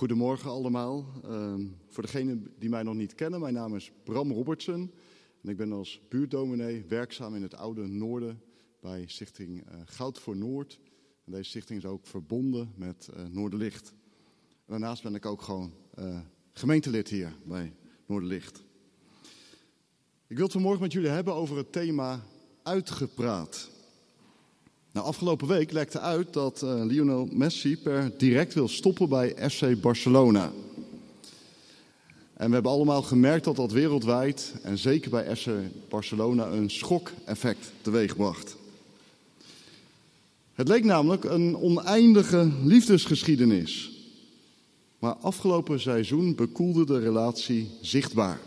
Goedemorgen allemaal. Uh, voor degenen die mij nog niet kennen, mijn naam is Bram Robertson. En ik ben als buurtdominee werkzaam in het oude noorden bij Stichting uh, Goud voor Noord. En deze stichting is ook verbonden met uh, Noorderlicht. Daarnaast ben ik ook gewoon uh, gemeentelid hier bij Noorderlicht. Ik wil het vanmorgen met jullie hebben over het thema uitgepraat. Nou, afgelopen week lekte uit dat uh, Lionel Messi per direct wil stoppen bij FC Barcelona. En we hebben allemaal gemerkt dat dat wereldwijd en zeker bij FC Barcelona een schok-effect teweegbracht. Het leek namelijk een oneindige liefdesgeschiedenis. Maar afgelopen seizoen bekoelde de relatie zichtbaar.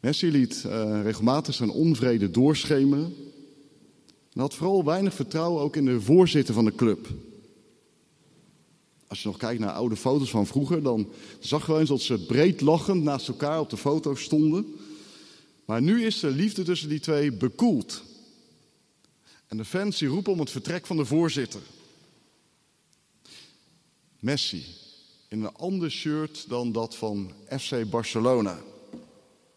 Messi liet uh, regelmatig zijn onvrede doorschemeren en had vooral weinig vertrouwen ook in de voorzitter van de club. Als je nog kijkt naar oude foto's van vroeger, dan zag je eens dat ze breed lachend naast elkaar op de foto stonden. Maar nu is de liefde tussen die twee bekoeld. En de fans die roepen om het vertrek van de voorzitter. Messi in een ander shirt dan dat van FC Barcelona.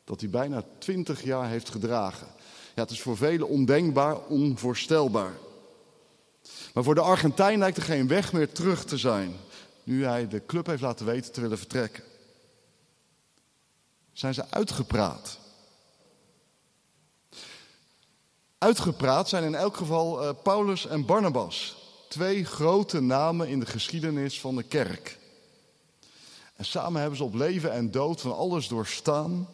Dat hij bijna twintig jaar heeft gedragen. Ja, het is voor velen ondenkbaar, onvoorstelbaar. Maar voor de Argentijn lijkt er geen weg meer terug te zijn. Nu hij de club heeft laten weten te willen vertrekken. Zijn ze uitgepraat? Uitgepraat zijn in elk geval uh, Paulus en Barnabas. Twee grote namen in de geschiedenis van de kerk. En samen hebben ze op leven en dood van alles doorstaan.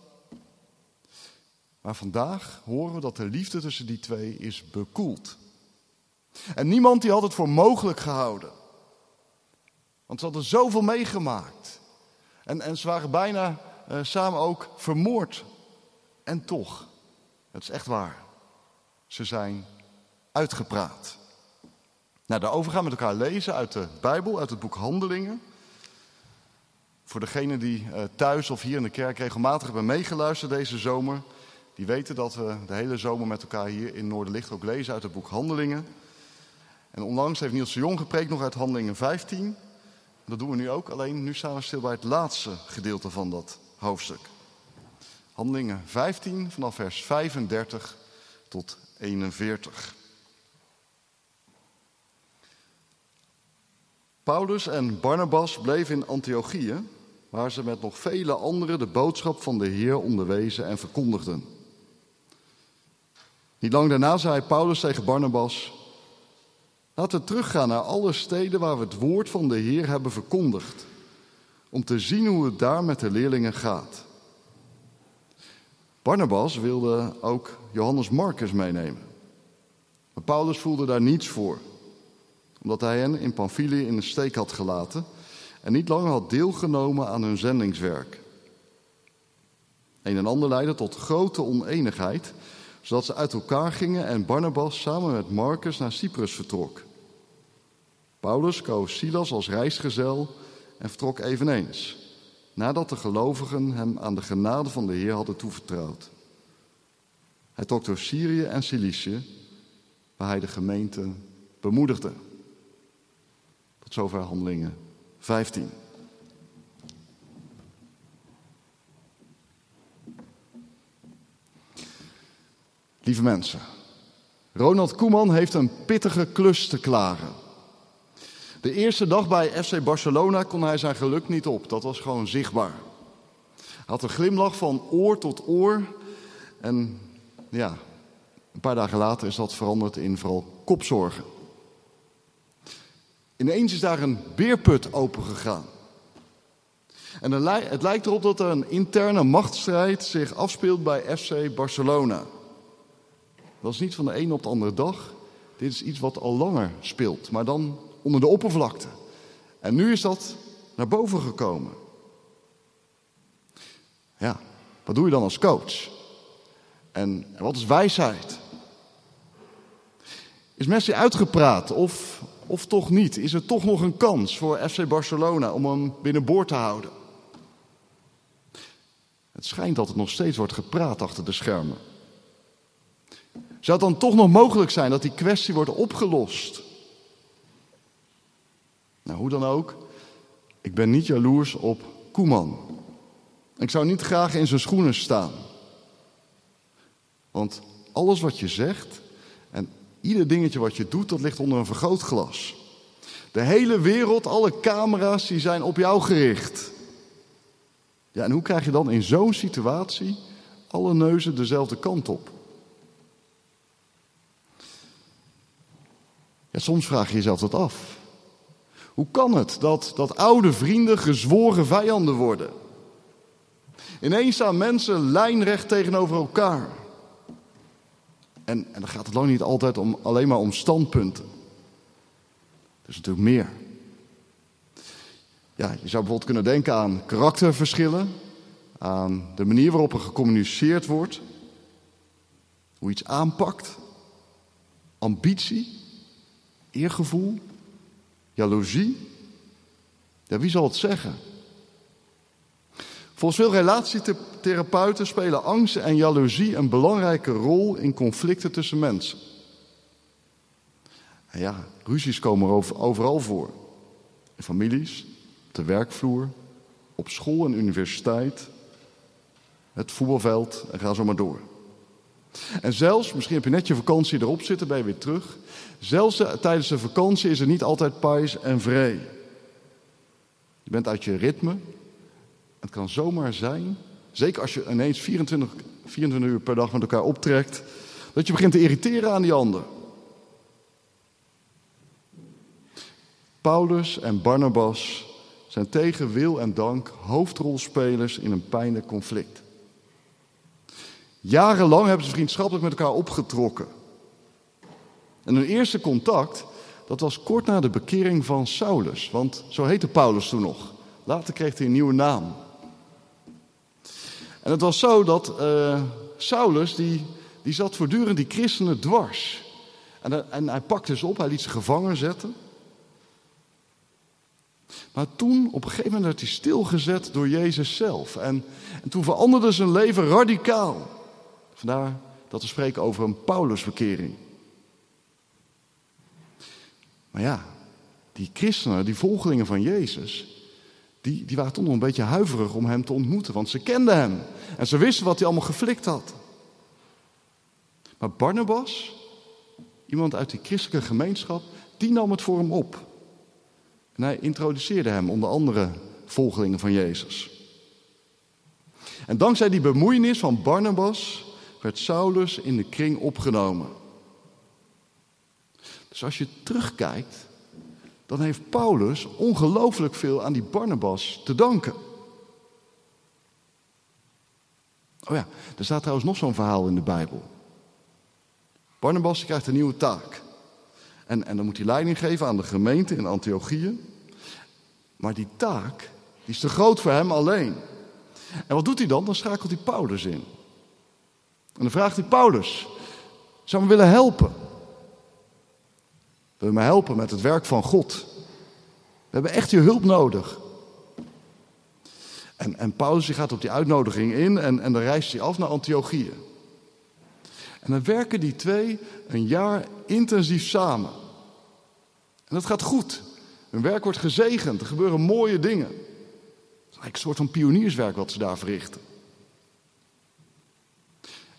Maar vandaag horen we dat de liefde tussen die twee is bekoeld. En niemand die had het voor mogelijk gehouden. Want ze hadden zoveel meegemaakt. En, en ze waren bijna uh, samen ook vermoord. En toch, het is echt waar. Ze zijn uitgepraat. Nou, daarover gaan we met elkaar lezen uit de Bijbel, uit het boek Handelingen. Voor degenen die uh, thuis of hier in de kerk regelmatig hebben meegeluisterd deze zomer, die weten dat we de hele zomer met elkaar hier in Noorderlicht ook lezen uit het boek Handelingen. En onlangs heeft Niels de Jong gepreekt nog uit Handelingen 15. Dat doen we nu ook, alleen nu staan we stil bij het laatste gedeelte van dat hoofdstuk. Handelingen 15 vanaf vers 35 tot 41. Paulus en Barnabas bleven in Antiochië, waar ze met nog vele anderen de boodschap van de Heer onderwezen en verkondigden. Niet lang daarna zei Paulus tegen Barnabas: Laten we teruggaan naar alle steden waar we het woord van de Heer hebben verkondigd, om te zien hoe het daar met de leerlingen gaat. Barnabas wilde ook Johannes Marcus meenemen. Maar Paulus voelde daar niets voor, omdat hij hen in Pamphylië in de steek had gelaten en niet langer had deelgenomen aan hun zendingswerk. Een en ander leidde tot grote oneenigheid zodat ze uit elkaar gingen en Barnabas samen met Marcus naar Cyprus vertrok. Paulus koos Silas als reisgezel en vertrok eveneens, nadat de gelovigen hem aan de genade van de Heer hadden toevertrouwd. Hij trok door Syrië en Cilicië, waar hij de gemeente bemoedigde. Tot zover handelingen 15. Lieve mensen, Ronald Koeman heeft een pittige klus te klaren. De eerste dag bij FC Barcelona kon hij zijn geluk niet op. Dat was gewoon zichtbaar. Hij had een glimlach van oor tot oor. En ja, een paar dagen later is dat veranderd in vooral kopzorgen. Ineens is daar een beerput opengegaan. En het lijkt erop dat er een interne machtsstrijd zich afspeelt bij FC Barcelona. Dat is niet van de ene op de andere dag. Dit is iets wat al langer speelt, maar dan onder de oppervlakte. En nu is dat naar boven gekomen. Ja, wat doe je dan als coach? En wat is wijsheid? Is Messi uitgepraat of, of toch niet? Is er toch nog een kans voor FC Barcelona om hem binnenboord te houden? Het schijnt dat het nog steeds wordt gepraat achter de schermen. Zou het dan toch nog mogelijk zijn dat die kwestie wordt opgelost? Nou, hoe dan ook, Ik ben niet jaloers op Koeman. Ik zou niet graag in zijn schoenen staan. Want alles wat je zegt en ieder dingetje wat je doet, dat ligt onder een vergrootglas. De hele wereld, alle camera's, die zijn op jou gericht. Ja, en hoe krijg je dan in zo'n situatie alle neuzen dezelfde kant op? Soms vraag je jezelf dat af. Hoe kan het dat, dat oude vrienden gezworen vijanden worden? Ineens staan mensen lijnrecht tegenover elkaar. En, en dan gaat het lang niet altijd om, alleen maar om standpunten. Er is natuurlijk meer. Ja, je zou bijvoorbeeld kunnen denken aan karakterverschillen, aan de manier waarop er gecommuniceerd wordt, hoe iets aanpakt, ambitie, eergevoel, jaloezie. Ja, wie zal het zeggen? Volgens veel relatietherapeuten spelen angst en jaloezie een belangrijke rol in conflicten tussen mensen. En ja, ruzies komen overal voor. In families, op de werkvloer, op school en universiteit, het voetbalveld en ga zo maar door. En zelfs, misschien heb je net je vakantie erop zitten, ben je weer terug. Zelfs tijdens de vakantie is het niet altijd pais en vree. Je bent uit je ritme. Het kan zomaar zijn, zeker als je ineens 24, 24 uur per dag met elkaar optrekt, dat je begint te irriteren aan die ander. Paulus en Barnabas zijn tegen wil en dank hoofdrolspelers in een pijnlijk conflict. Jarenlang hebben ze vriendschappelijk met elkaar opgetrokken. En hun eerste contact, dat was kort na de bekering van Saulus. Want zo heette Paulus toen nog. Later kreeg hij een nieuwe naam. En het was zo dat uh, Saulus, die, die zat voortdurend die christenen dwars. En, en hij pakte ze op, hij liet ze gevangen zetten. Maar toen, op een gegeven moment, werd hij stilgezet door Jezus zelf. En, en toen veranderde zijn leven radicaal. Vandaar dat we spreken over een Paulusverkering. Maar ja, die christenen, die volgelingen van Jezus, die, die waren toch nog een beetje huiverig om hem te ontmoeten, want ze kenden hem en ze wisten wat hij allemaal geflikt had. Maar Barnabas, iemand uit die christelijke gemeenschap, die nam het voor hem op. En hij introduceerde hem onder andere volgelingen van Jezus. En dankzij die bemoeienis van Barnabas werd Saulus in de kring opgenomen. Dus als je terugkijkt, dan heeft Paulus ongelooflijk veel aan die Barnabas te danken. Oh ja, er staat trouwens nog zo'n verhaal in de Bijbel. Barnabas krijgt een nieuwe taak. En, en dan moet hij leiding geven aan de gemeente in Antiochië. Maar die taak die is te groot voor hem alleen. En wat doet hij dan? Dan schakelt hij Paulus in. En dan vraagt hij Paulus: Zou me willen helpen? Wil je me helpen met het werk van God? We hebben echt je hulp nodig. En, en Paulus gaat op die uitnodiging in en, en dan reist hij af naar Antiochië. En dan werken die twee een jaar intensief samen. En dat gaat goed. Hun werk wordt gezegend, er gebeuren mooie dingen. Het is een soort van pionierswerk wat ze daar verrichten.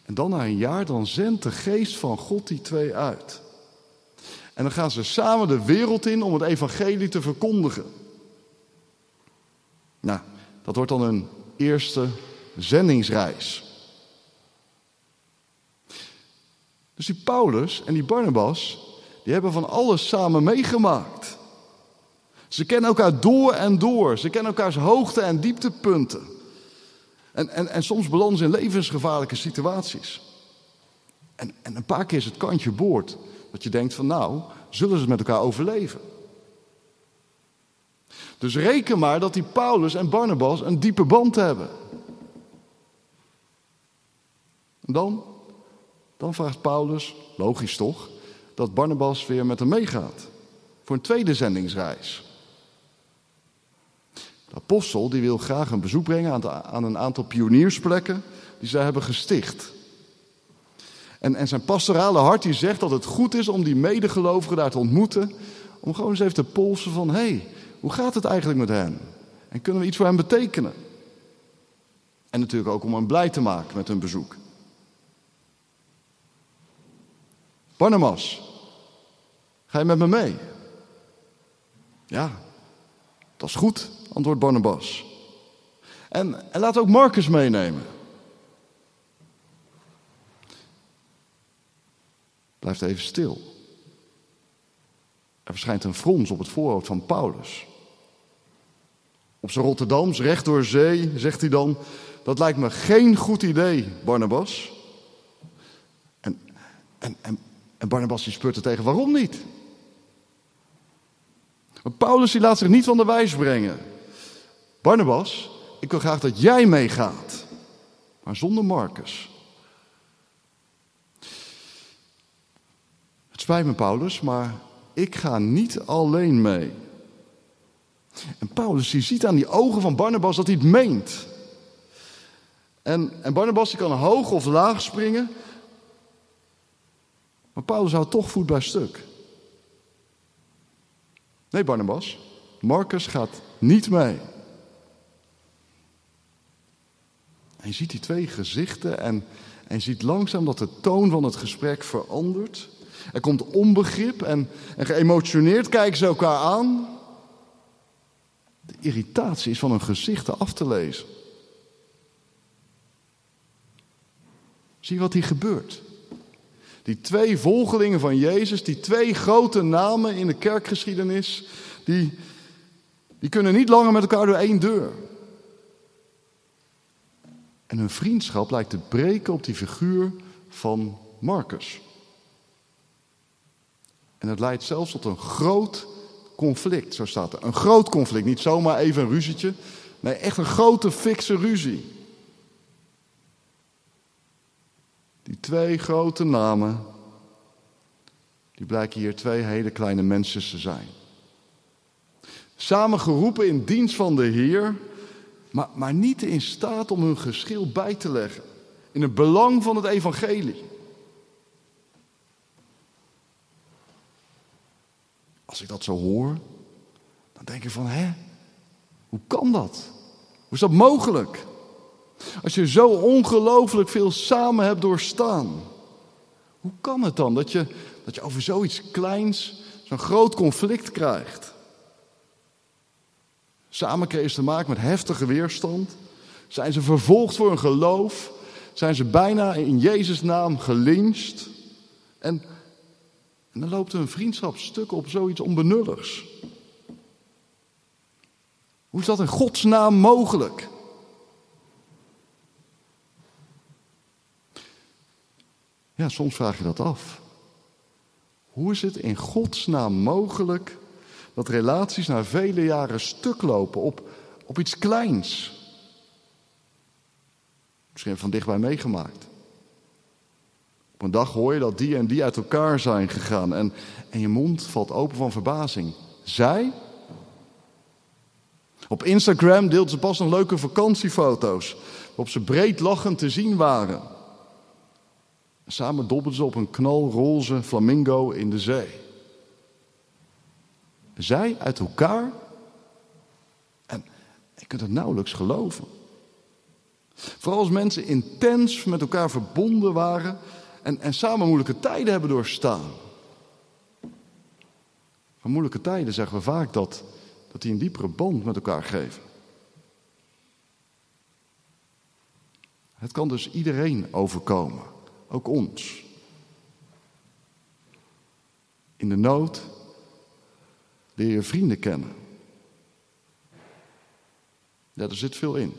En dan na een jaar, dan zendt de geest van God die twee uit. En dan gaan ze samen de wereld in om het evangelie te verkondigen. Nou, dat wordt dan een eerste zendingsreis. Dus die Paulus en die Barnabas, die hebben van alles samen meegemaakt. Ze kennen elkaar door en door. Ze kennen elkaars hoogte- en dieptepunten. En, en, en soms belanden ze in levensgevaarlijke situaties. En, en een paar keer is het kantje boord. Dat je denkt van nou, zullen ze met elkaar overleven? Dus reken maar dat die Paulus en Barnabas een diepe band hebben. En dan, dan vraagt Paulus, logisch toch, dat Barnabas weer met hem meegaat. Voor een tweede zendingsreis. De apostel die wil graag een bezoek brengen aan, een aantal pioniersplekken die zij hebben gesticht. En, en zijn pastorale hart die zegt dat het goed is om die medegelovigen daar te ontmoeten. Om gewoon eens even te polsen van, hé, hey, hoe gaat het eigenlijk met hen? En kunnen we iets voor hen betekenen? En natuurlijk ook om hen blij te maken met hun bezoek. Barnabas, ga je met me mee? Ja, dat is goed, antwoordt Barnabas. En, en laat ook Marcus meenemen. Blijft even stil. Er verschijnt een frons op het voorhoofd van Paulus. Op zijn Rotterdams, recht door zee, zegt hij dan: Dat lijkt me geen goed idee, Barnabas. En, en, en, en Barnabas die speurt er tegen: Waarom niet? Maar Paulus die laat zich niet van de wijs brengen. Barnabas, ik wil graag dat jij meegaat, maar zonder Marcus. Spijt me, Paulus, maar ik ga niet alleen mee. En Paulus die ziet aan die ogen van Barnabas dat hij het meent. En, en Barnabas die kan hoog of laag springen. Maar Paulus houdt toch voet bij stuk. Nee, Barnabas, Marcus gaat niet mee. Je ziet die twee gezichten en, je ziet langzaam dat de toon van het gesprek verandert. Er komt onbegrip en, en geëmotioneerd kijken ze elkaar aan. De irritatie is van hun gezichten af te lezen. Zie wat hier gebeurt. Die twee volgelingen van Jezus, die twee grote namen in de kerkgeschiedenis, die, die kunnen niet langer met elkaar door één deur. En hun vriendschap lijkt te breken op die figuur van Marcus. En het leidt zelfs tot een groot conflict, zo staat er. Een groot conflict, niet zomaar even een ruzietje. Nee, echt een grote fikse ruzie. Die twee grote namen, die blijken hier twee hele kleine mensen te zijn. Samen geroepen in dienst van de Heer, maar, maar niet in staat om hun geschil bij te leggen. In het belang van het evangelie. Als ik dat zo hoor, dan denk ik van, hè, hoe kan dat? Hoe is dat mogelijk? Als je zo ongelooflijk veel samen hebt doorstaan. Hoe kan het dan dat je, dat je over zoiets kleins zo'n groot conflict krijgt? Samen kregen te maken met heftige weerstand. Zijn ze vervolgd voor hun geloof? Zijn ze bijna in Jezus' naam gelyncht? En en dan loopt een vriendschap stuk op zoiets onbenulligs. Hoe is dat in Gods naam mogelijk? Ja, soms vraag je dat af. Hoe is het in Gods naam mogelijk dat relaties na vele jaren stuk lopen op, op iets kleins? Misschien van dichtbij meegemaakt. Op een dag hoor je dat die en die uit elkaar zijn gegaan en, en je mond valt open van verbazing. Zij? Op Instagram deelt ze pas nog leuke vakantiefoto's, waarop ze breed lachend te zien waren. Samen dobbelden ze op een knalroze flamingo in de zee. Zij uit elkaar? En je kunt het nauwelijks geloven. Vooral als mensen intens met elkaar verbonden waren, en, en samen moeilijke tijden hebben doorstaan. Van moeilijke tijden zeggen we vaak dat, dat die een diepere band met elkaar geven. Het kan dus iedereen overkomen, ook ons. In de nood leer je vrienden kennen. Ja, er zit veel in.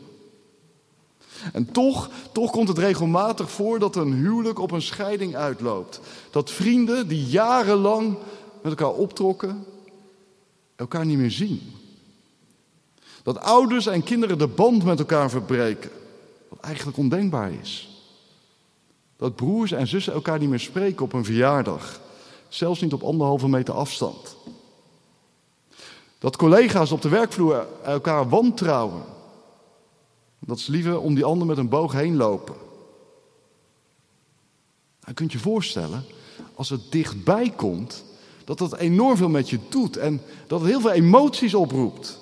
En toch, toch komt het regelmatig voor dat een huwelijk op een scheiding uitloopt. Dat vrienden die jarenlang met elkaar optrokken, elkaar niet meer zien. Dat ouders en kinderen de band met elkaar verbreken, wat eigenlijk ondenkbaar is. Dat broers en zussen elkaar niet meer spreken op een verjaardag, zelfs niet op anderhalve meter afstand. Dat collega's op de werkvloer elkaar wantrouwen dat ze liever om die ander met een boog heen lopen. Je kunt je voorstellen, als het dichtbij komt, dat dat enorm veel met je doet en dat het heel veel emoties oproept.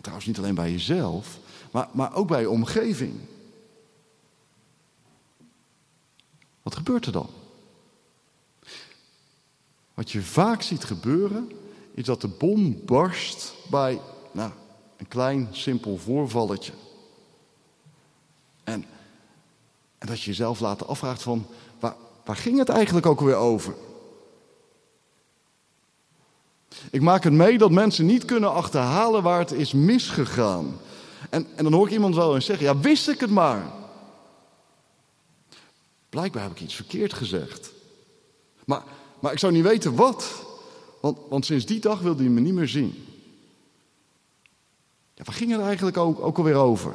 Trouwens, niet alleen bij jezelf, maar, maar ook bij je omgeving. Wat gebeurt er dan? Wat je vaak ziet gebeuren, is dat de bom barst bij nou, een klein, simpel voorvalletje. En, en dat je jezelf later afvraagt van, waar, waar ging het eigenlijk ook weer over? Ik maak het mee dat mensen niet kunnen achterhalen waar het is misgegaan. En, en dan hoor ik iemand wel eens zeggen, ja wist ik het maar. Blijkbaar heb ik iets verkeerd gezegd. Maar, maar ik zou niet weten wat. Want, want sinds die dag wilde hij me niet meer zien. Ja, waar ging het eigenlijk ook, ook alweer over?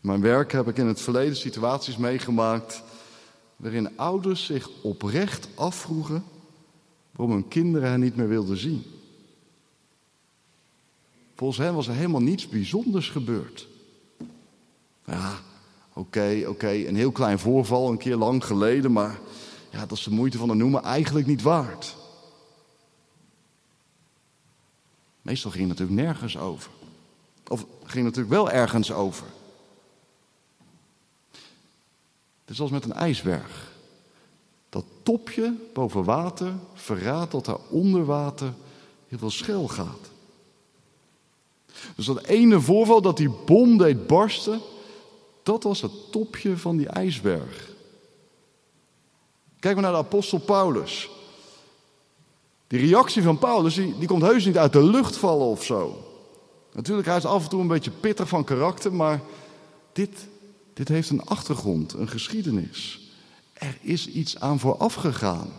Mijn werk heb ik in het verleden situaties meegemaakt waarin ouders zich oprecht afvroegen waarom hun kinderen hen niet meer wilden zien. Volgens hen was er helemaal niets bijzonders gebeurd. Ja, oké, oké, een heel klein voorval een keer lang geleden, maar ja, dat is de moeite van het noemen eigenlijk niet waard. Meestal ging het natuurlijk nergens over. Of ging het natuurlijk wel ergens over. Het is als met een ijsberg. Dat topje boven water verraadt dat er onder water heel veel schel gaat. Dus dat ene voorval dat die bom deed barsten, dat was het topje van die ijsberg. Kijk maar naar de apostel Paulus. Die reactie van Paulus, die, komt heus niet uit de lucht vallen of zo. Natuurlijk, hij is af en toe een beetje pittig van karakter, maar dit, dit heeft een achtergrond, een geschiedenis. Er is iets aan vooraf gegaan.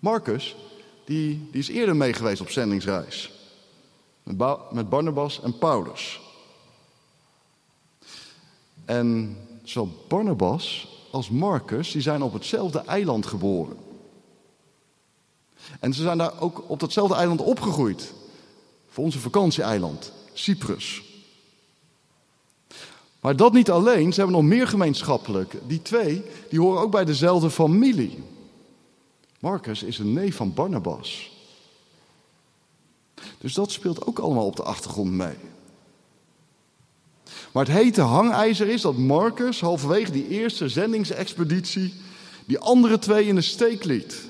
Marcus, die, die is eerder mee geweest op zendingsreis. Met Barnabas en Paulus. En zowel Barnabas als Marcus, die zijn op hetzelfde eiland geboren. En ze zijn daar ook op datzelfde eiland opgegroeid. Voor onze vakantieeiland, Cyprus. Maar dat niet alleen, ze hebben nog meer gemeenschappelijk. Die twee, die horen ook bij dezelfde familie. Marcus is een neef van Barnabas. Dus dat speelt ook allemaal op de achtergrond mee. Maar het hete hangijzer is dat Marcus halverwege die eerste zendingsexpeditie die andere twee in de steek liet.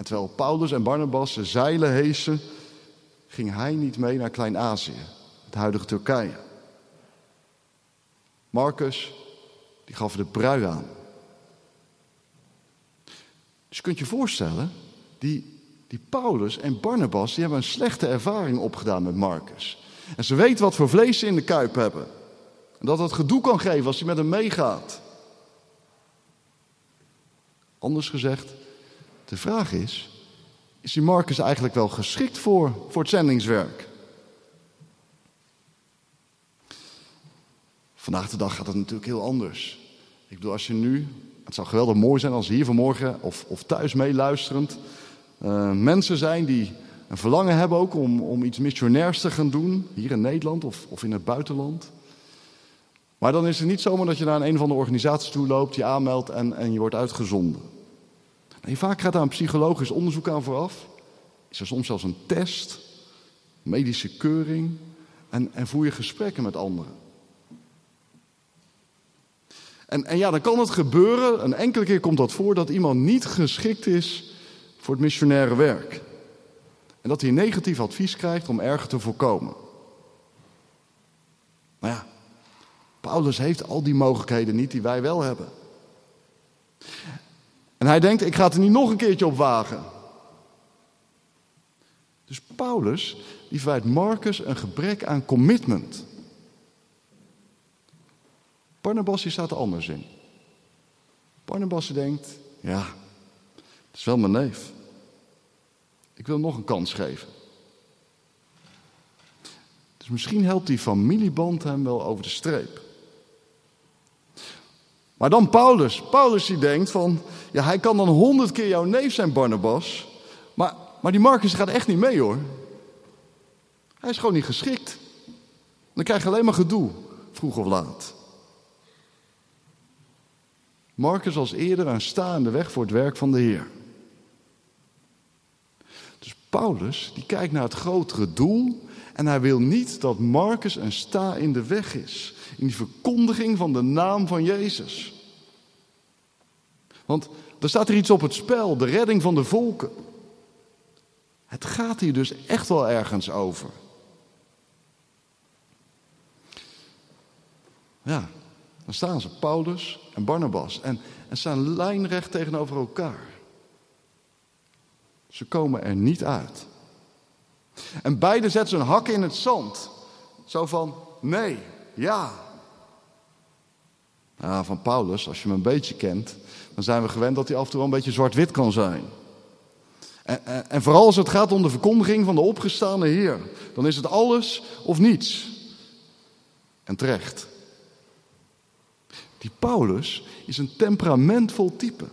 En terwijl Paulus en Barnabas de zeilen heesen, ging hij niet mee naar Klein-Azië, het huidige Turkije. Marcus, die gaf de brui aan. Dus kunt je voorstellen, die, die Paulus en Barnabas, die hebben een slechte ervaring opgedaan met Marcus. En ze weten wat voor vlees ze in de kuip hebben. En dat het gedoe kan geven als hij met hem meegaat. Anders gezegd, de vraag is: is die Marcus eigenlijk wel geschikt voor, voor het zendingswerk? Vandaag de dag gaat het natuurlijk heel anders. Ik bedoel, als je nu, het zou geweldig mooi zijn als hier vanmorgen of, of thuis meeluisterend uh, mensen zijn die een verlangen hebben ook om, om iets missionairs te gaan doen, hier in Nederland of, of in het buitenland. Maar dan is het niet zomaar dat je naar een, een van de organisaties toe loopt, je aanmeldt en, en je wordt uitgezonden. Vaak gaat daar een psychologisch onderzoek aan vooraf. Is er soms zelfs een test, medische keuring en, en voer je gesprekken met anderen. En, en ja, dan kan het gebeuren, een enkele keer komt dat voor, dat iemand niet geschikt is voor het missionaire werk. En dat hij negatief advies krijgt om erger te voorkomen. Maar ja, Paulus heeft al die mogelijkheden niet die wij wel hebben. En hij denkt, ik ga het er niet nog een keertje op wagen. Dus Paulus, die Marcus een gebrek aan commitment. Barnabas die staat er anders in. Barnabas denkt, ja, het is wel mijn neef. Ik wil nog een kans geven. Dus misschien helpt die familieband hem wel over de streep. Maar dan Paulus. Paulus die denkt van, ja hij kan dan honderd keer jouw neef zijn Barnabas. Maar, maar die Marcus gaat echt niet mee hoor. Hij is gewoon niet geschikt. Dan krijg je alleen maar gedoe, vroeg of laat. Marcus als eerder een staande weg voor het werk van de Heer. Dus Paulus die kijkt naar het grotere doel en hij wil niet dat Marcus een sta in de weg is. In die verkondiging van de naam van Jezus. Want er staat er iets op het spel, de redding van de volken. Het gaat hier dus echt wel ergens over. Ja, dan staan ze, Paulus en Barnabas, en, en staan lijnrecht tegenover elkaar. Ze komen er niet uit. En beide zetten ze een hak in het zand. Zo van, nee, ja. Ja, van Paulus, als je hem een beetje kent, dan zijn we gewend dat hij af en toe een beetje zwart-wit kan zijn. En, en, en, vooral als het gaat om de verkondiging van de opgestane Heer, dan is het alles of niets. En terecht. Die Paulus is een temperamentvol type.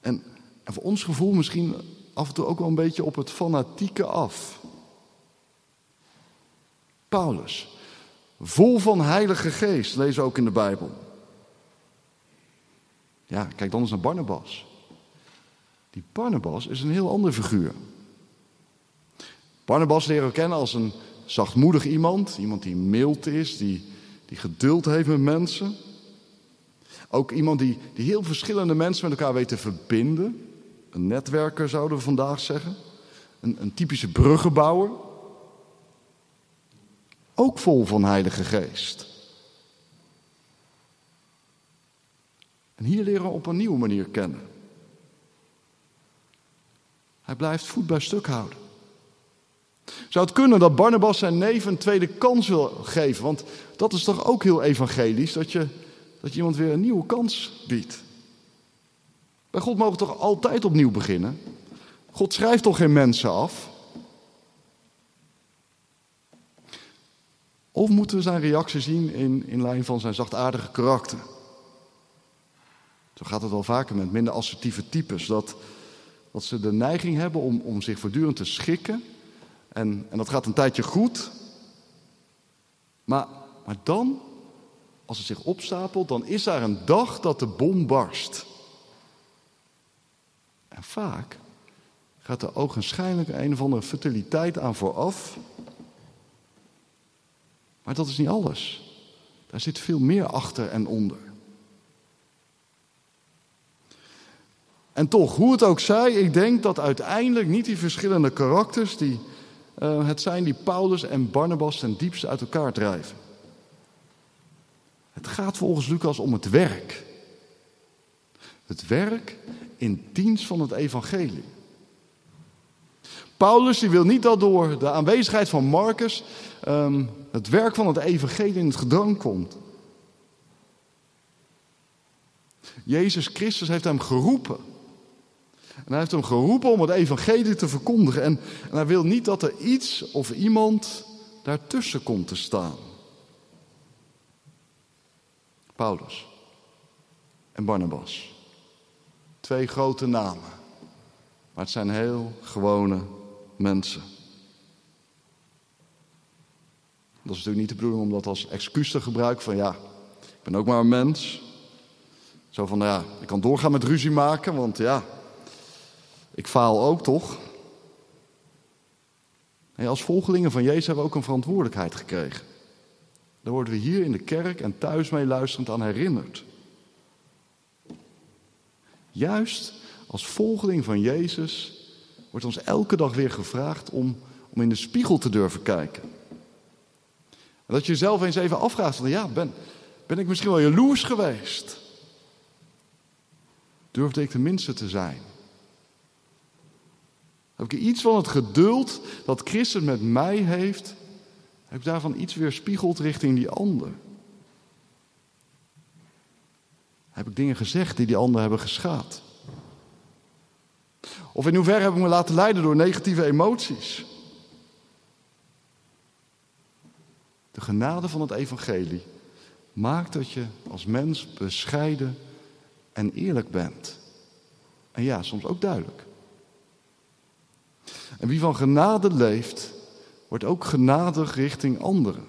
En, en voor ons gevoel misschien af en toe ook wel een beetje op het fanatieke af. Paulus, vol van Heilige Geest, lezen ook in de Bijbel. Ja, kijk dan eens naar Barnabas. Die Barnabas is een heel ander figuur. Barnabas leren we kennen als een zachtmoedig iemand, iemand die mild is, die, die geduld heeft met mensen. Ook iemand die, die heel verschillende mensen met elkaar weet te verbinden. Een netwerker zouden we vandaag zeggen. Een, een typische bruggenbouwer. Ook vol van Heilige Geest. En hier leren we op een nieuwe manier kennen. Hij blijft voet bij stuk houden. Zou het kunnen dat Barnabas zijn neef een tweede kans wil geven? Want dat is toch ook heel evangelisch, dat je, dat je iemand weer een nieuwe kans biedt. Bij God mogen we toch altijd opnieuw beginnen? God schrijft toch geen mensen af? Of moeten we zijn reactie zien in, in lijn van zijn zachtaardige karakter? Zo gaat het wel vaker met minder assertieve types. Dat, dat ze de neiging hebben om, om zich voortdurend te schikken. En, en dat gaat een tijdje goed. Maar, maar dan, als het zich opstapelt, dan is daar een dag dat de bom barst. En vaak gaat er ogenschijnlijk een of andere fertiliteit aan vooraf. Maar dat is niet alles. Daar zit veel meer achter en onder. En toch, hoe het ook zij, ik denk dat uiteindelijk niet die verschillende karakters die uh, het zijn die Paulus en Barnabas ten diepste uit elkaar drijven. Het gaat volgens Lucas om het werk. Het werk in dienst van het evangelie. Paulus die wil niet dat door de aanwezigheid van Marcus um, het werk van het evangelie in het gedrang komt. Jezus Christus heeft hem geroepen. En hij heeft hem geroepen om het evangelie te verkondigen. En, en hij wil niet dat er iets of iemand daartussen komt te staan. Paulus en Barnabas. Twee grote namen. Maar het zijn heel gewone mensen. Dat is natuurlijk niet de bedoeling om dat als excuus te gebruiken van ja, ik ben ook maar een mens. Zo van ja, ik kan doorgaan met ruzie maken, want ja, ik faal ook toch? Nee, als volgelingen van Jezus hebben we ook een verantwoordelijkheid gekregen. Daar worden we hier in de kerk en thuis mee luisterend aan herinnerd. Juist als volgeling van Jezus wordt ons elke dag weer gevraagd om, om in de spiegel te durven kijken. En dat je jezelf eens even afvraagt van ja, ben, ben ik misschien wel jaloers geweest? Durfde ik tenminste te zijn? Heb ik iets van het geduld dat Christus met mij heeft, heb ik daarvan iets weer spiegeld richting die ander? Heb ik dingen gezegd die die ander hebben geschaad? Of in hoeverre heb ik me laten leiden door negatieve emoties? De genade van het evangelie maakt dat je als mens bescheiden en eerlijk bent. En ja, soms ook duidelijk. En wie van genade leeft, wordt ook genadig richting anderen.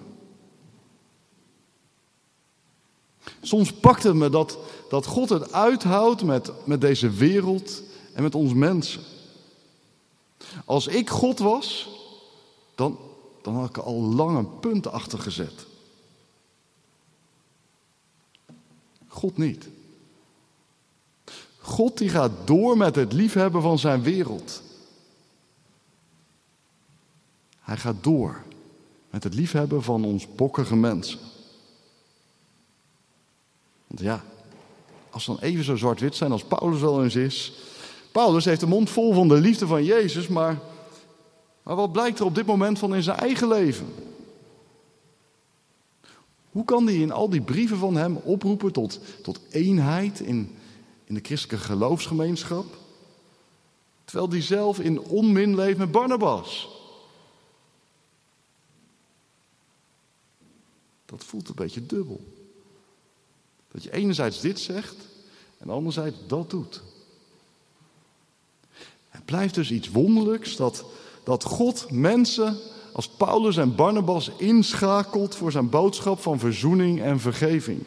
Soms pakt het me dat, dat God het uithoudt met, met deze wereld en met ons mensen. Als ik God was, dan, dan had ik er al lang een punt achter gezet. God niet. God die gaat door met het liefhebben van zijn wereld. Hij gaat door met het liefhebben van ons bokkige mensen. Want ja, als we dan even zo zwart-wit zijn als Paulus wel eens is. Paulus heeft de mond vol van de liefde van Jezus, maar, maar wat blijkt er op dit moment van in zijn eigen leven? Hoe kan hij in al die brieven van hem oproepen tot, tot eenheid in, in de christelijke geloofsgemeenschap? Terwijl hij zelf in onmin leeft met Barnabas. Dat voelt een beetje dubbel. Dat je enerzijds dit zegt en anderzijds dat doet. Het blijft dus iets wonderlijks dat, dat God mensen als Paulus en Barnabas inschakelt voor zijn boodschap van verzoening en vergeving.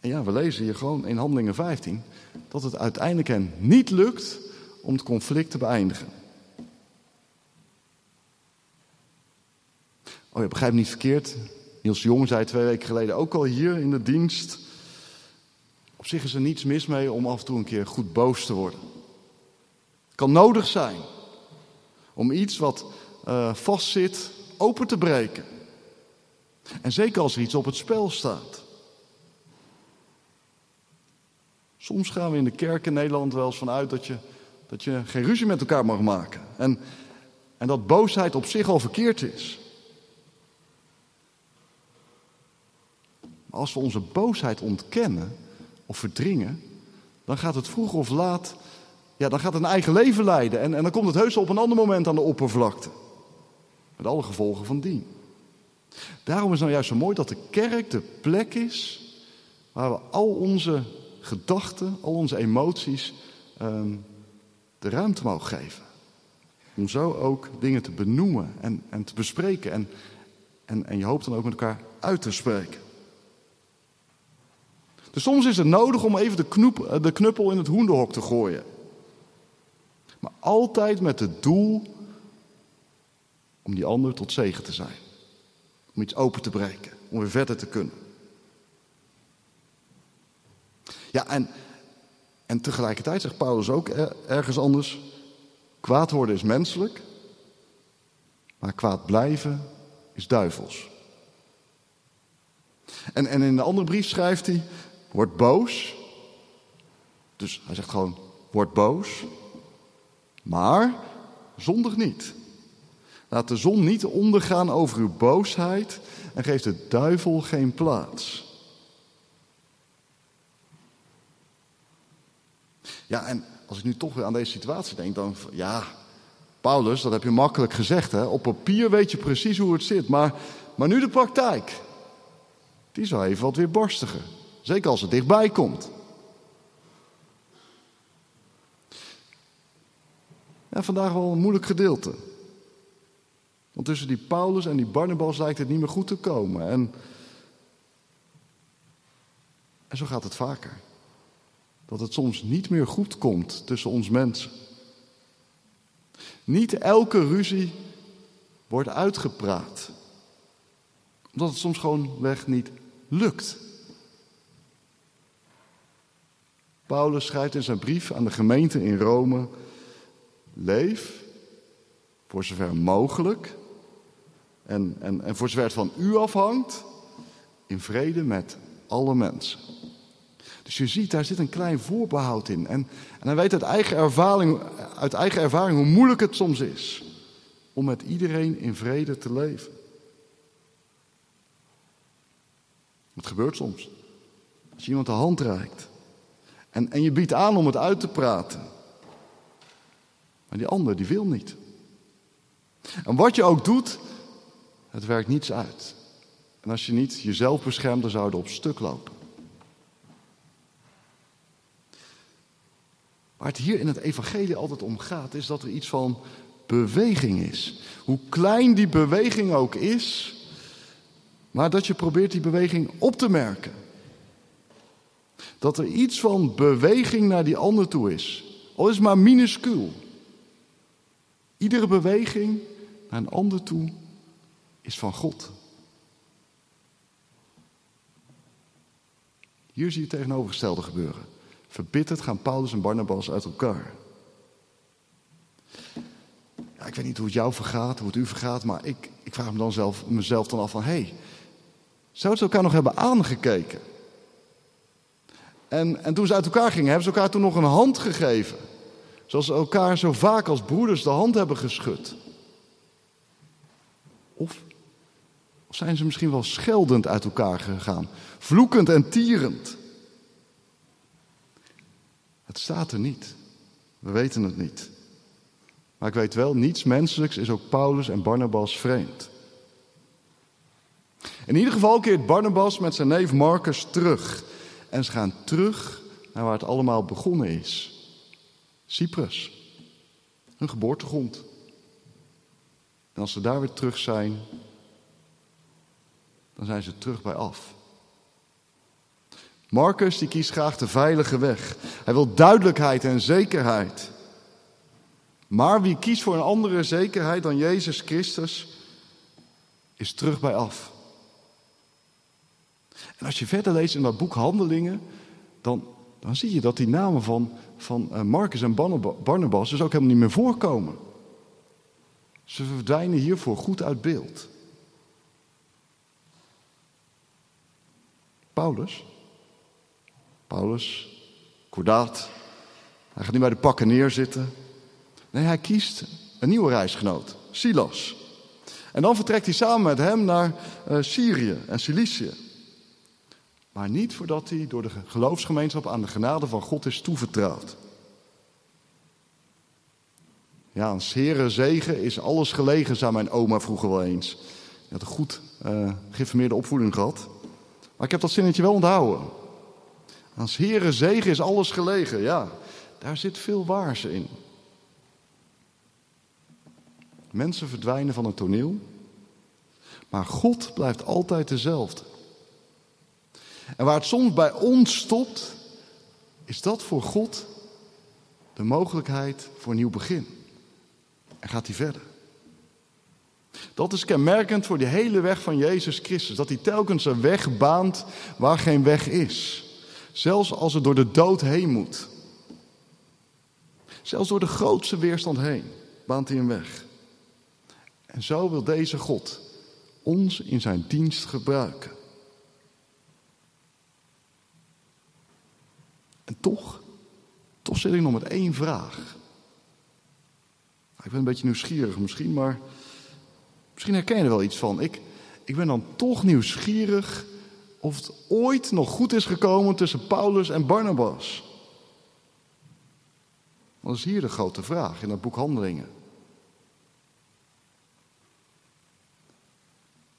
En ja, we lezen hier gewoon in Handelingen 15 dat het uiteindelijk hen niet lukt om het conflict te beëindigen. Oh ja, begrijp niet verkeerd. Niels Jong zei twee weken geleden ook al hier in de dienst. Op zich is er niets mis mee om af en toe een keer goed boos te worden. Het kan nodig zijn om iets wat uh, vastzit open te breken. En zeker als er iets op het spel staat. Soms gaan we in de kerk in Nederland wel eens vanuit dat je, dat je geen ruzie met elkaar mag maken. En, en dat boosheid op zich al verkeerd is. Als we onze boosheid ontkennen of verdringen, dan gaat het vroeg of laat, ja, dan gaat het een eigen leven leiden. En, en dan komt het heus op een ander moment aan de oppervlakte. Met alle gevolgen van dien. Daarom is nou juist zo mooi dat de kerk de plek is waar we al onze gedachten, al onze emoties ehm, de ruimte mogen geven. Om zo ook dingen te benoemen en, en te bespreken en, en, en je hoopt dan ook met elkaar uit te spreken. Dus soms is het nodig om even de, knoep, eh, de knuppel in het hoenderhok te gooien. Maar altijd met het doel om die ander tot zegen te zijn. Om iets open te breken, om weer verder te kunnen. Ja, en, en tegelijkertijd zegt Paulus ook ergens anders: kwaad worden is menselijk, maar kwaad blijven is duivels. En, en in de andere brief schrijft hij: Word boos. Dus hij zegt gewoon: Word boos. Maar zondig niet. Laat de zon niet ondergaan over uw boosheid en geef de duivel geen plaats. Ja, en als ik nu toch weer aan deze situatie denk, dan ja, Paulus, dat heb je makkelijk gezegd. Hè? Op papier weet je precies hoe het zit, maar, maar nu de praktijk. Die zou even wat weer borstiger. Zeker als het dichtbij komt. Ja, vandaag wel een moeilijk gedeelte. Want tussen die Paulus en die Barnabas lijkt het niet meer goed te komen. En, en zo gaat het vaker. Dat het soms niet meer goed komt tussen ons mensen. Niet elke ruzie wordt uitgepraat. Omdat het soms gewoon weg niet lukt. Paulus schrijft in zijn brief aan de gemeente in Rome: Leef, voor zover mogelijk, en, en, en voor zover het van u afhangt, in vrede met alle mensen. Dus je ziet, daar zit een klein voorbehoud in. En, en hij weet uit eigen, ervaring, uit eigen ervaring hoe moeilijk het soms is om met iedereen in vrede te leven. Het gebeurt soms. Als je iemand de hand reikt. En, en je biedt aan om het uit te praten. Maar die ander, die wil niet. En wat je ook doet, het werkt niets uit. En als je niet jezelf beschermt, dan zou je op stuk lopen. Waar het hier in het evangelie altijd om gaat, is dat er iets van beweging is. Hoe klein die beweging ook is, Maar dat je probeert die beweging op te merken. Dat er iets van beweging naar die ander toe is. Al is het maar minuscuul. Iedere beweging naar een ander toe is van God. Hier zie je het tegenovergestelde gebeuren. Verbitterd gaan Paulus en Barnabas uit elkaar. Ja, ik weet niet hoe het jou vergaat, hoe het u vergaat, maar ik, ik vraag me dan zelf, mezelf dan af van... hé, hey, zouden ze elkaar nog hebben aangekeken? En, en toen ze uit elkaar gingen, hebben ze elkaar toen nog een hand gegeven. Zoals ze elkaar zo vaak als broeders de hand hebben geschud. Of, of zijn ze misschien wel scheldend uit elkaar gegaan, vloekend en tierend? Het staat er niet. We weten het niet. Maar ik weet wel, niets menselijks is ook Paulus en Barnabas vreemd. In ieder geval keert Barnabas met zijn neef Marcus terug. En ze gaan terug naar waar het allemaal begonnen is. Cyprus. Hun geboortegrond. En als ze daar weer terug zijn, dan zijn ze terug bij af. Marcus die kiest graag de veilige weg. Hij wil duidelijkheid en zekerheid. Maar wie kiest voor een andere zekerheid dan Jezus Christus, is terug bij af. En als je verder leest in dat boek Handelingen, dan, dan zie je dat die namen van, van eh, Marcus en Barnabas dus ook helemaal niet meer voorkomen. Ze verdwijnen hiervoor goed uit beeld. Paulus, Paulus, kordaat, hij gaat niet bij de pakken neerzitten. Nee, hij kiest een nieuwe reisgenoot, Silas. En dan vertrekt hij samen met hem naar uh, Syrië en Cilicië. Maar niet voordat hij door de geloofsgemeenschap aan de genade van God is toevertrouwd. Ja, een zere zegen is alles gelegen, zei mijn oma vroeger wel eens. Hij had een goed uh, geïnformeerde opvoeding gehad. Maar ik heb dat zinnetje wel onthouden. Als Heere zegen is alles gelegen. Ja, daar zit veel waars in. Mensen verdwijnen van het toneel, maar God blijft altijd dezelfde. En waar het soms bij ons stopt, is dat voor God de mogelijkheid voor een nieuw begin. En gaat hij verder. Dat is kenmerkend voor die hele weg van Jezus Christus. Dat hij telkens een weg baant waar geen weg is. Zelfs als het door de dood heen moet. Zelfs door de grootste weerstand heen baant hij een weg. En zo wil deze God ons in zijn dienst gebruiken. En toch, ik nog met één vraag. Ik ben een beetje nieuwsgierig misschien, maar misschien herken je er wel iets van. Ik, ik ben dan toch nieuwsgierig of het ooit nog goed is gekomen tussen Paulus en Barnabas. Dat is hier de grote vraag in het boek Handelingen.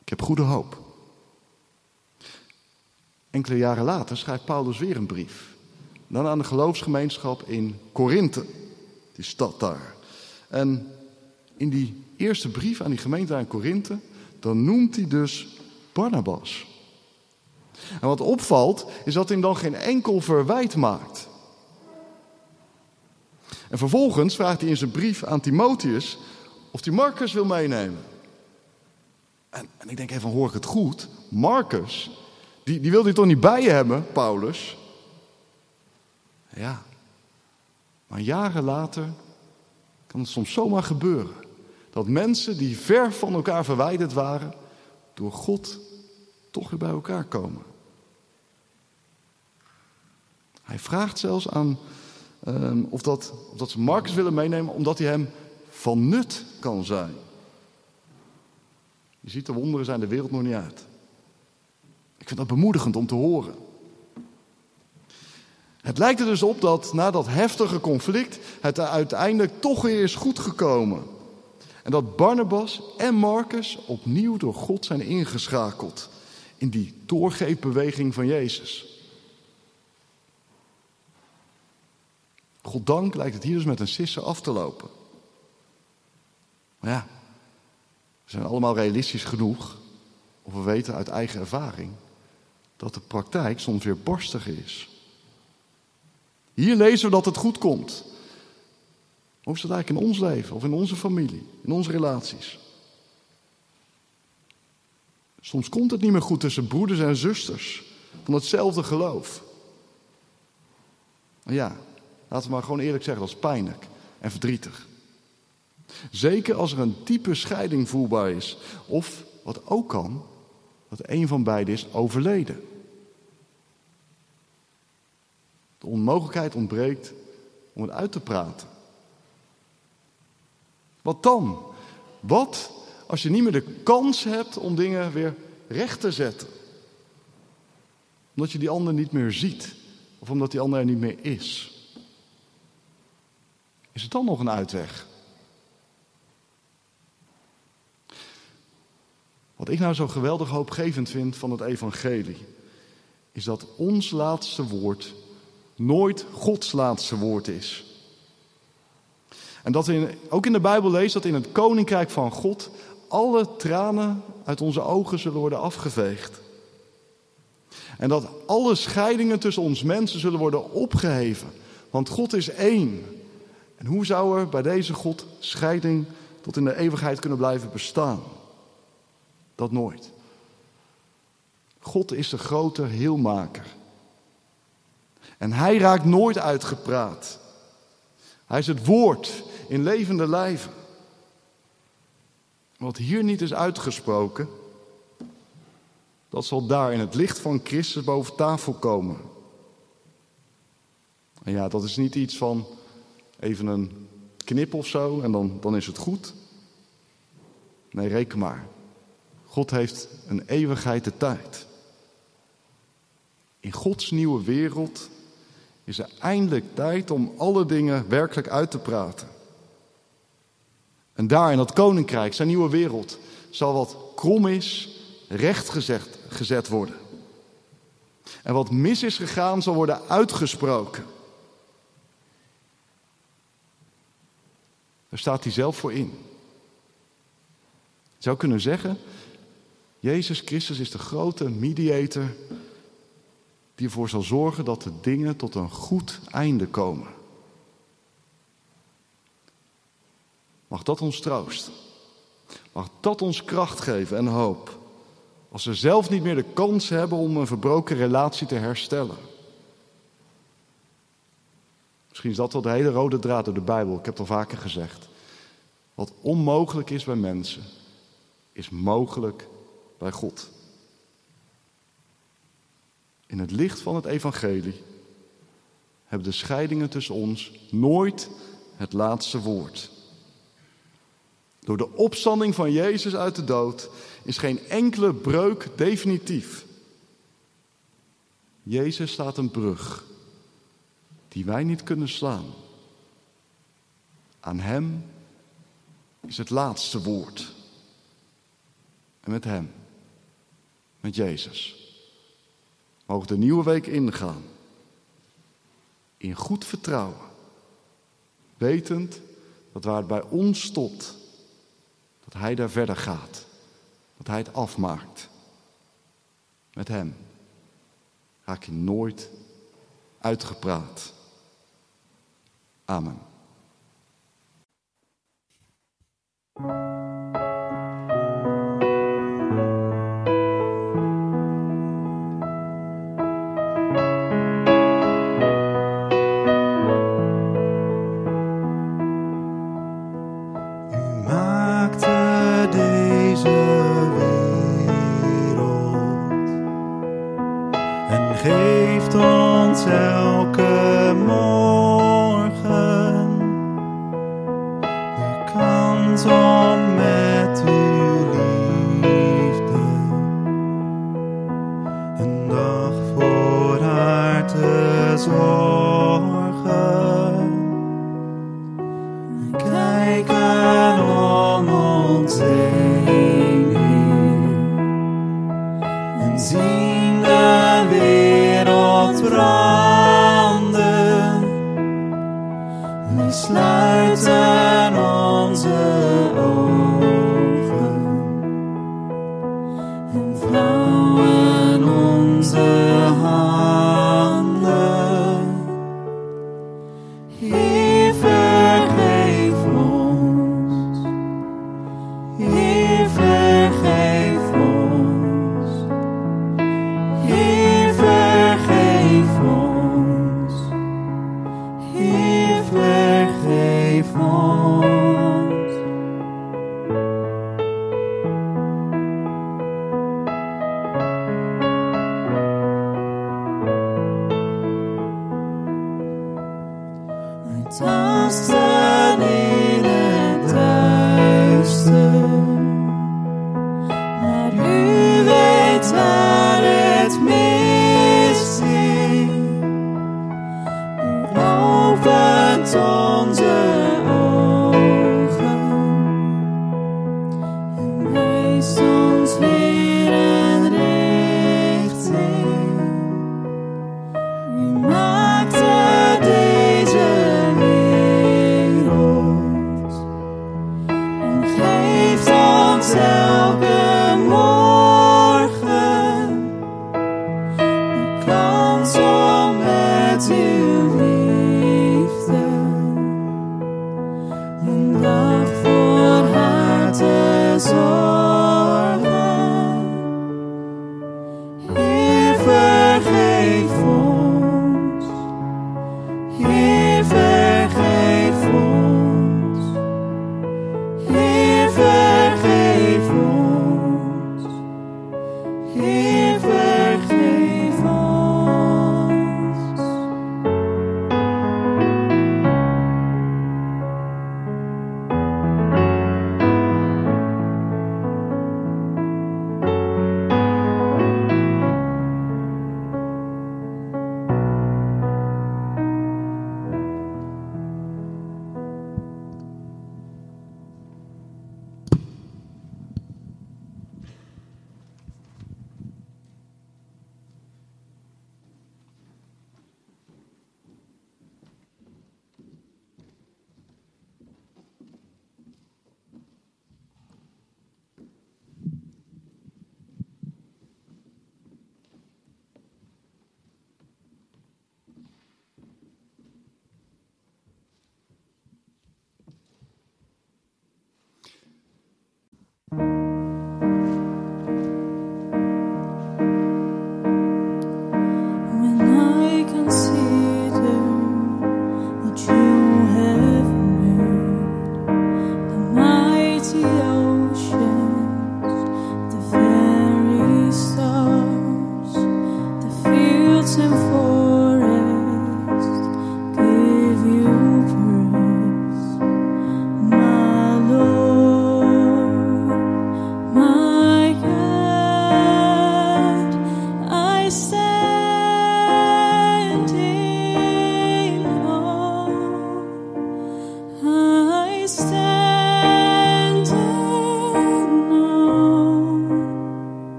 Ik heb goede hoop. Enkele jaren later schrijft Paulus weer een brief. Dan aan de geloofsgemeenschap in Korinthe, die stad daar. En in die eerste brief aan die gemeente aan Korinthe, dan noemt hij dus Barnabas. En wat opvalt, is dat hij hem dan geen enkel verwijt maakt. En vervolgens vraagt hij in zijn brief aan Timotheus of hij Marcus wil meenemen. En, en ik denk even, hoor ik het goed? Marcus, die, die wilde hij toch niet bij je hebben, Paulus? Ja. Maar jaren later kan het soms zomaar gebeuren. Dat mensen die ver van elkaar verwijderd waren, door God toch weer bij elkaar komen. Hij vraagt zelfs aan um, of, dat, of dat ze Marcus willen meenemen, omdat hij hem van nut kan zijn. Je ziet, de wonderen zijn de wereld nog niet uit. Ik vind dat bemoedigend om te horen. Het lijkt er dus op dat na dat heftige conflict het uiteindelijk toch weer is goed gekomen. En dat Barnabas en Marcus opnieuw door God zijn ingeschakeld in die doorgeefbeweging van Jezus. Goddank lijkt het hier dus met een sisse af te lopen. Maar ja, we zijn allemaal realistisch genoeg Of we weten uit eigen ervaring dat de praktijk soms weer borstig is. Hier lezen we dat het goed komt. Hoe is dat eigenlijk in ons leven of in onze familie, in onze relaties? Soms komt het niet meer goed tussen broeders en zusters van hetzelfde geloof. Ja, laten we maar gewoon eerlijk zeggen, dat is pijnlijk en verdrietig. Zeker als er een diepe scheiding voelbaar is. Of, wat ook kan, dat een van beiden is overleden. De onmogelijkheid ontbreekt om het uit te praten. Wat dan? Wat als je niet meer de kans hebt om dingen weer recht te zetten? Omdat je die ander niet meer ziet. Of omdat die ander er niet meer is. Is het dan nog een uitweg? Wat ik nou zo geweldig hoopgevend vind van het evangelie, is dat ons laatste woord nooit Gods laatste woord is. En dat we ook in de Bijbel lezen dat in het koninkrijk van God alle tranen uit onze ogen zullen worden afgeveegd. En dat alle scheidingen tussen ons mensen zullen worden opgeheven. Want God is één. En hoe zou er bij deze God scheiding tot in de eeuwigheid kunnen blijven bestaan? Dat nooit. God is de grote heelmaker. En hij raakt nooit uitgepraat. Hij is het woord in levende lijven. Wat hier niet is uitgesproken, dat zal daar in het licht van Christus boven tafel komen. En ja, dat is niet iets van even een knip of zo en dan, dan is het goed. Nee, reken maar. God heeft een eeuwigheid de tijd. In Gods nieuwe wereld is er eindelijk tijd om alle dingen werkelijk uit te praten. En daar in dat koninkrijk, zijn nieuwe wereld, zal wat krom is, recht gezet, gezet worden. En wat mis is gegaan, zal worden uitgesproken. Daar staat hij zelf voor in. Je zou kunnen zeggen, Jezus Christus is de grote mediator die ervoor zal zorgen dat de dingen tot een goed einde komen. Mag dat ons troost? Mag dat ons kracht geven en hoop? Als we zelf niet meer de kans hebben om een verbroken relatie te herstellen. Misschien is dat wel de hele rode draad door de Bijbel. Ik heb het al vaker gezegd. Wat onmogelijk is bij mensen, is mogelijk bij God. In het licht van het evangelie hebben de scheidingen tussen ons nooit het laatste woord. Door de opstanding van Jezus uit de dood is geen enkele breuk definitief. Jezus staat een brug die wij niet kunnen slaan. Aan Hem is het laatste woord. En met Hem, met Jezus, mogen de nieuwe week ingaan. In goed vertrouwen. Wetend dat waar het bij ons stopt, dat Hij daar verder gaat. Dat Hij het afmaakt. Met Hem raak je nooit uitgepraat. Amen. Zien